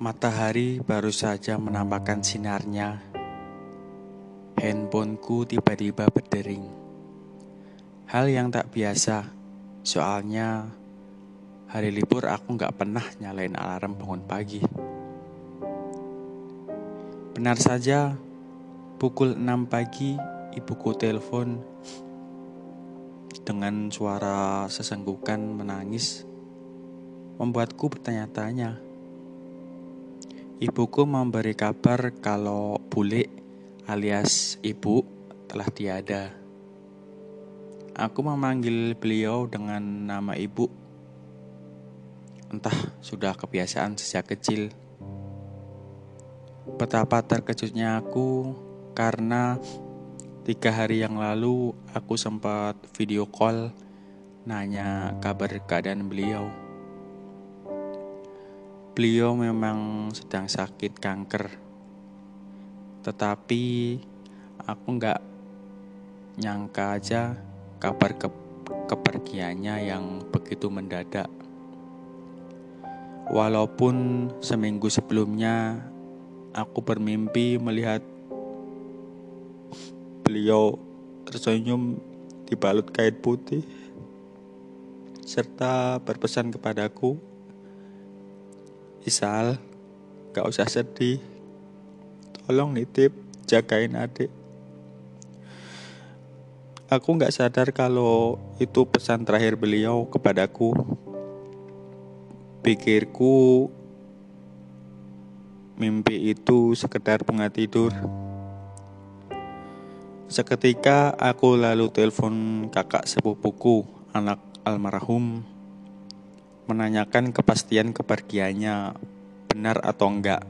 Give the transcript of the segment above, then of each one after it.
Matahari baru saja menampakkan sinarnya. Handphoneku tiba-tiba berdering. Hal yang tak biasa, soalnya hari libur aku nggak pernah nyalain alarm bangun pagi. Benar saja, pukul 6 pagi ibuku telepon dengan suara sesenggukan menangis membuatku bertanya-tanya Ibuku memberi kabar kalau bule alias ibu telah tiada. Aku memanggil beliau dengan nama ibu. Entah sudah kebiasaan sejak kecil. Betapa terkejutnya aku karena tiga hari yang lalu aku sempat video call nanya kabar keadaan beliau. Beliau memang sedang sakit kanker. Tetapi aku nggak nyangka aja kabar ke kepergiannya yang begitu mendadak. Walaupun seminggu sebelumnya aku bermimpi melihat beliau tersenyum dibalut kain putih serta berpesan kepadaku Isal, gak usah sedih. Tolong nitip, jagain adik. Aku gak sadar kalau itu pesan terakhir beliau kepadaku. Pikirku mimpi itu sekedar bunga tidur. Seketika aku lalu telepon kakak sepupuku, anak almarhum menanyakan kepastian kepergiannya benar atau enggak.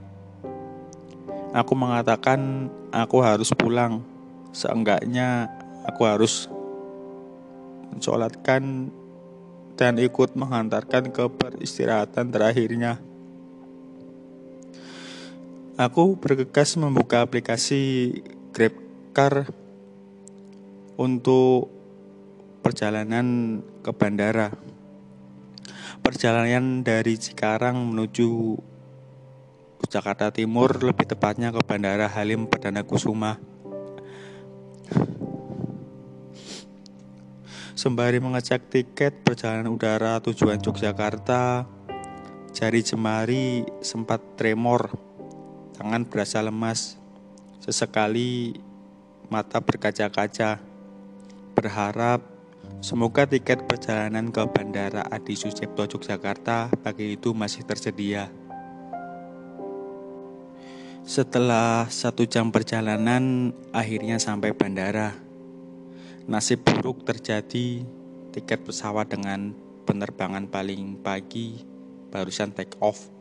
Aku mengatakan aku harus pulang. Seenggaknya aku harus mensolatkan dan ikut menghantarkan ke peristirahatan terakhirnya. Aku bergegas membuka aplikasi GrabCar untuk perjalanan ke bandara perjalanan dari Cikarang menuju Jakarta Timur, lebih tepatnya ke Bandara Halim Perdana Kusuma. Sembari mengecek tiket perjalanan udara tujuan Yogyakarta, jari jemari sempat tremor, tangan berasa lemas. Sesekali mata berkaca-kaca, berharap Semoga tiket perjalanan ke Bandara Adi Sucipto Yogyakarta pagi itu masih tersedia. Setelah satu jam perjalanan, akhirnya sampai bandara. Nasib buruk terjadi, tiket pesawat dengan penerbangan paling pagi barusan take off.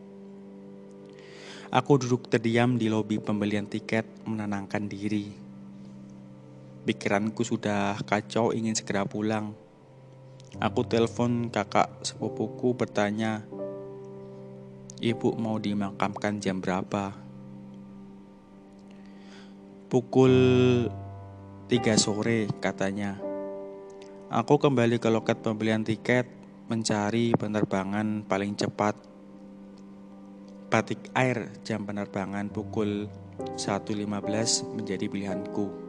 Aku duduk terdiam di lobi pembelian tiket menenangkan diri. Pikiranku sudah kacau ingin segera pulang. Aku telepon kakak sepupuku bertanya, Ibu mau dimakamkan jam berapa? Pukul 3 sore katanya. Aku kembali ke loket pembelian tiket mencari penerbangan paling cepat. Batik Air jam penerbangan pukul 1.15 menjadi pilihanku.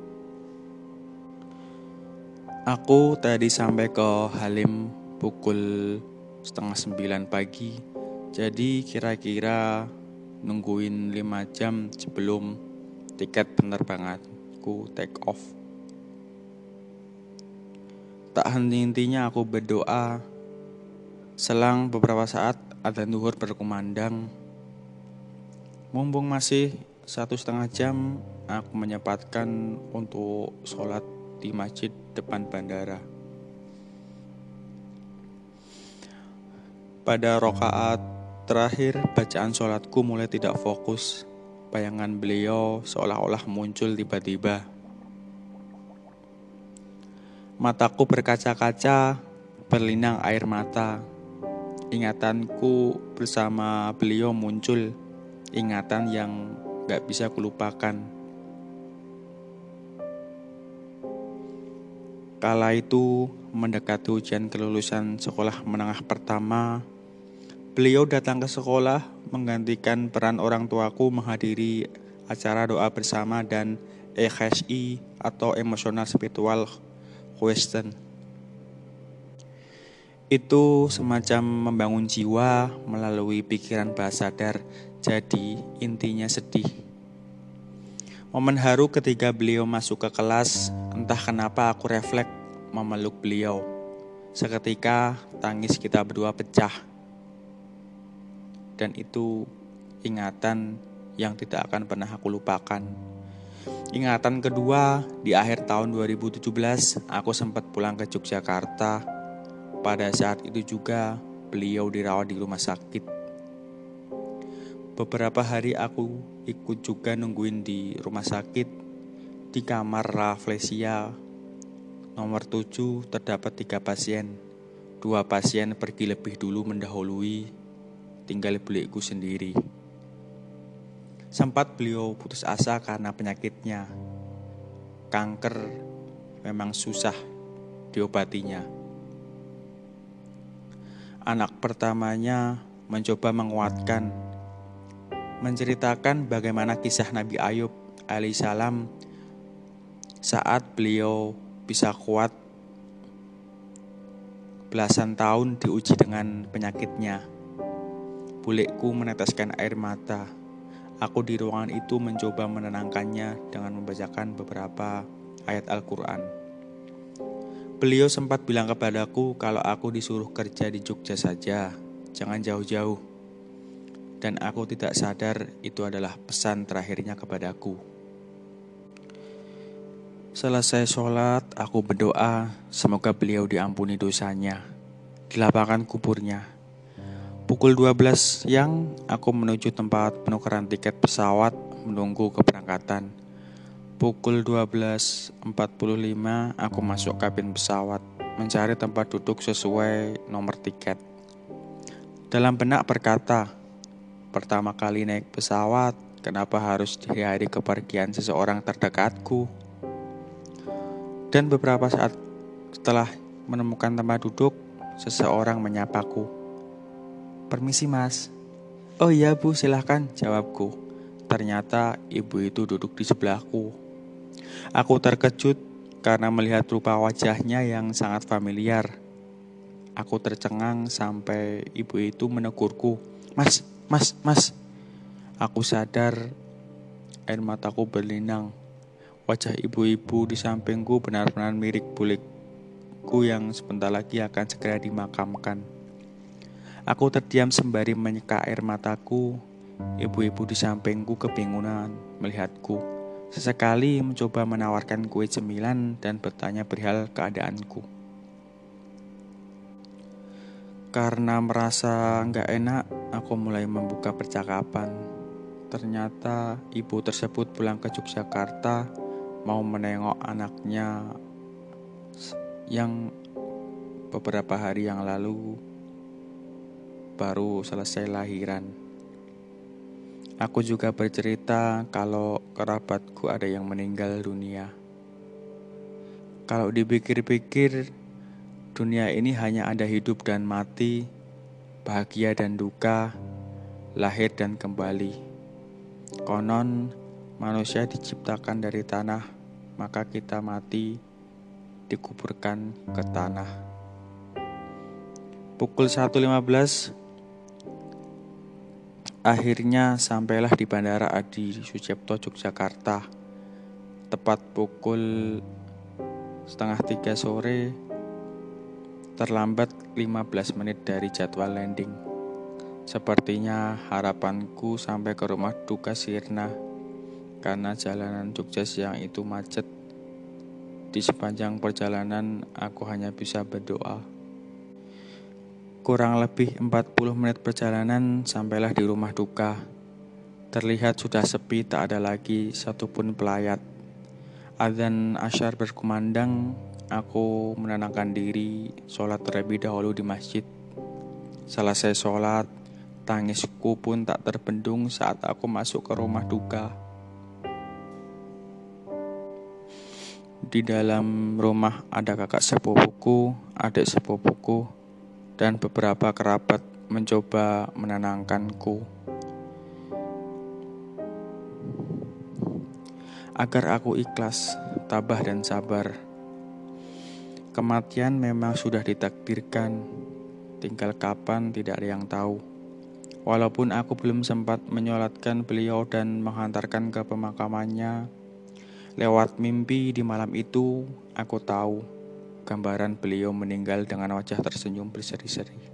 Aku tadi sampai ke Halim pukul setengah sembilan pagi. Jadi kira-kira nungguin lima jam sebelum tiket penerbanganku take off. Tak henti-hentinya aku berdoa. Selang beberapa saat ada duhur berkumandang. Mumpung masih satu setengah jam, aku menyempatkan untuk sholat di masjid depan bandara. Pada rokaat terakhir, bacaan sholatku mulai tidak fokus. Bayangan beliau seolah-olah muncul tiba-tiba. Mataku berkaca-kaca, berlinang air mata. Ingatanku bersama beliau muncul, ingatan yang gak bisa kulupakan. Kala itu mendekati ujian kelulusan sekolah menengah pertama, beliau datang ke sekolah menggantikan peran orang tuaku menghadiri acara doa bersama dan EKSI atau emosional spiritual question. Itu semacam membangun jiwa melalui pikiran bahasa sadar, jadi intinya sedih. Momen haru ketika beliau masuk ke kelas, entah kenapa aku refleks memeluk beliau. Seketika tangis kita berdua pecah. Dan itu ingatan yang tidak akan pernah aku lupakan. Ingatan kedua, di akhir tahun 2017, aku sempat pulang ke Yogyakarta. Pada saat itu juga, beliau dirawat di rumah sakit. Beberapa hari aku ikut juga nungguin di rumah sakit di kamar Rafflesia nomor 7 terdapat tiga pasien. Dua pasien pergi lebih dulu mendahului, tinggal beliku sendiri. Sempat beliau putus asa karena penyakitnya. Kanker memang susah diobatinya. Anak pertamanya mencoba menguatkan menceritakan bagaimana kisah Nabi Ayub alaihissalam saat beliau bisa kuat belasan tahun diuji dengan penyakitnya. Bulekku meneteskan air mata. Aku di ruangan itu mencoba menenangkannya dengan membacakan beberapa ayat Al-Quran. Beliau sempat bilang kepadaku kalau aku disuruh kerja di Jogja saja, jangan jauh-jauh dan aku tidak sadar itu adalah pesan terakhirnya kepadaku. Selesai sholat, aku berdoa semoga beliau diampuni dosanya. Dilapangkan kuburnya. Pukul 12 siang, aku menuju tempat penukaran tiket pesawat menunggu keberangkatan. Pukul 12.45, aku masuk kabin pesawat, mencari tempat duduk sesuai nomor tiket. Dalam benak berkata, Pertama kali naik pesawat, kenapa harus di kepergian seseorang terdekatku? Dan beberapa saat setelah menemukan tempat duduk, seseorang menyapaku. Permisi mas. Oh iya bu, silahkan, jawabku. Ternyata ibu itu duduk di sebelahku. Aku terkejut karena melihat rupa wajahnya yang sangat familiar. Aku tercengang sampai ibu itu menegurku. Mas, Mas, mas. Aku sadar air mataku berlinang. Wajah ibu-ibu di sampingku benar-benar mirip bulikku yang sebentar lagi akan segera dimakamkan. Aku terdiam sembari menyeka air mataku. Ibu-ibu di sampingku kebingungan melihatku. Sesekali mencoba menawarkan kue cemilan dan bertanya perihal keadaanku. Karena merasa nggak enak, aku mulai membuka percakapan. Ternyata ibu tersebut pulang ke Yogyakarta mau menengok anaknya yang beberapa hari yang lalu baru selesai lahiran. Aku juga bercerita kalau kerabatku ada yang meninggal dunia. Kalau dipikir-pikir, Dunia ini hanya ada hidup dan mati, bahagia dan duka, lahir dan kembali. Konon manusia diciptakan dari tanah, maka kita mati dikuburkan ke tanah. Pukul 1.15 Akhirnya sampailah di Bandara Adi Sucipto Yogyakarta Tepat pukul setengah tiga sore terlambat 15 menit dari jadwal landing. Sepertinya harapanku sampai ke rumah duka sirna karena jalanan Jogja siang itu macet. Di sepanjang perjalanan aku hanya bisa berdoa. Kurang lebih 40 menit perjalanan sampailah di rumah duka. Terlihat sudah sepi tak ada lagi satupun pelayat. Adzan asyar berkumandang Aku menenangkan diri, sholat terlebih dahulu di masjid. Selesai sholat, tangisku pun tak terbendung saat aku masuk ke rumah duka. Di dalam rumah ada kakak sepupuku, adik sepupuku, dan beberapa kerabat mencoba menenangkanku. Agar aku ikhlas, tabah dan sabar. Kematian memang sudah ditakdirkan, tinggal kapan tidak ada yang tahu. Walaupun aku belum sempat menyolatkan beliau dan menghantarkan ke pemakamannya, lewat mimpi di malam itu aku tahu gambaran beliau meninggal dengan wajah tersenyum berseri-seri.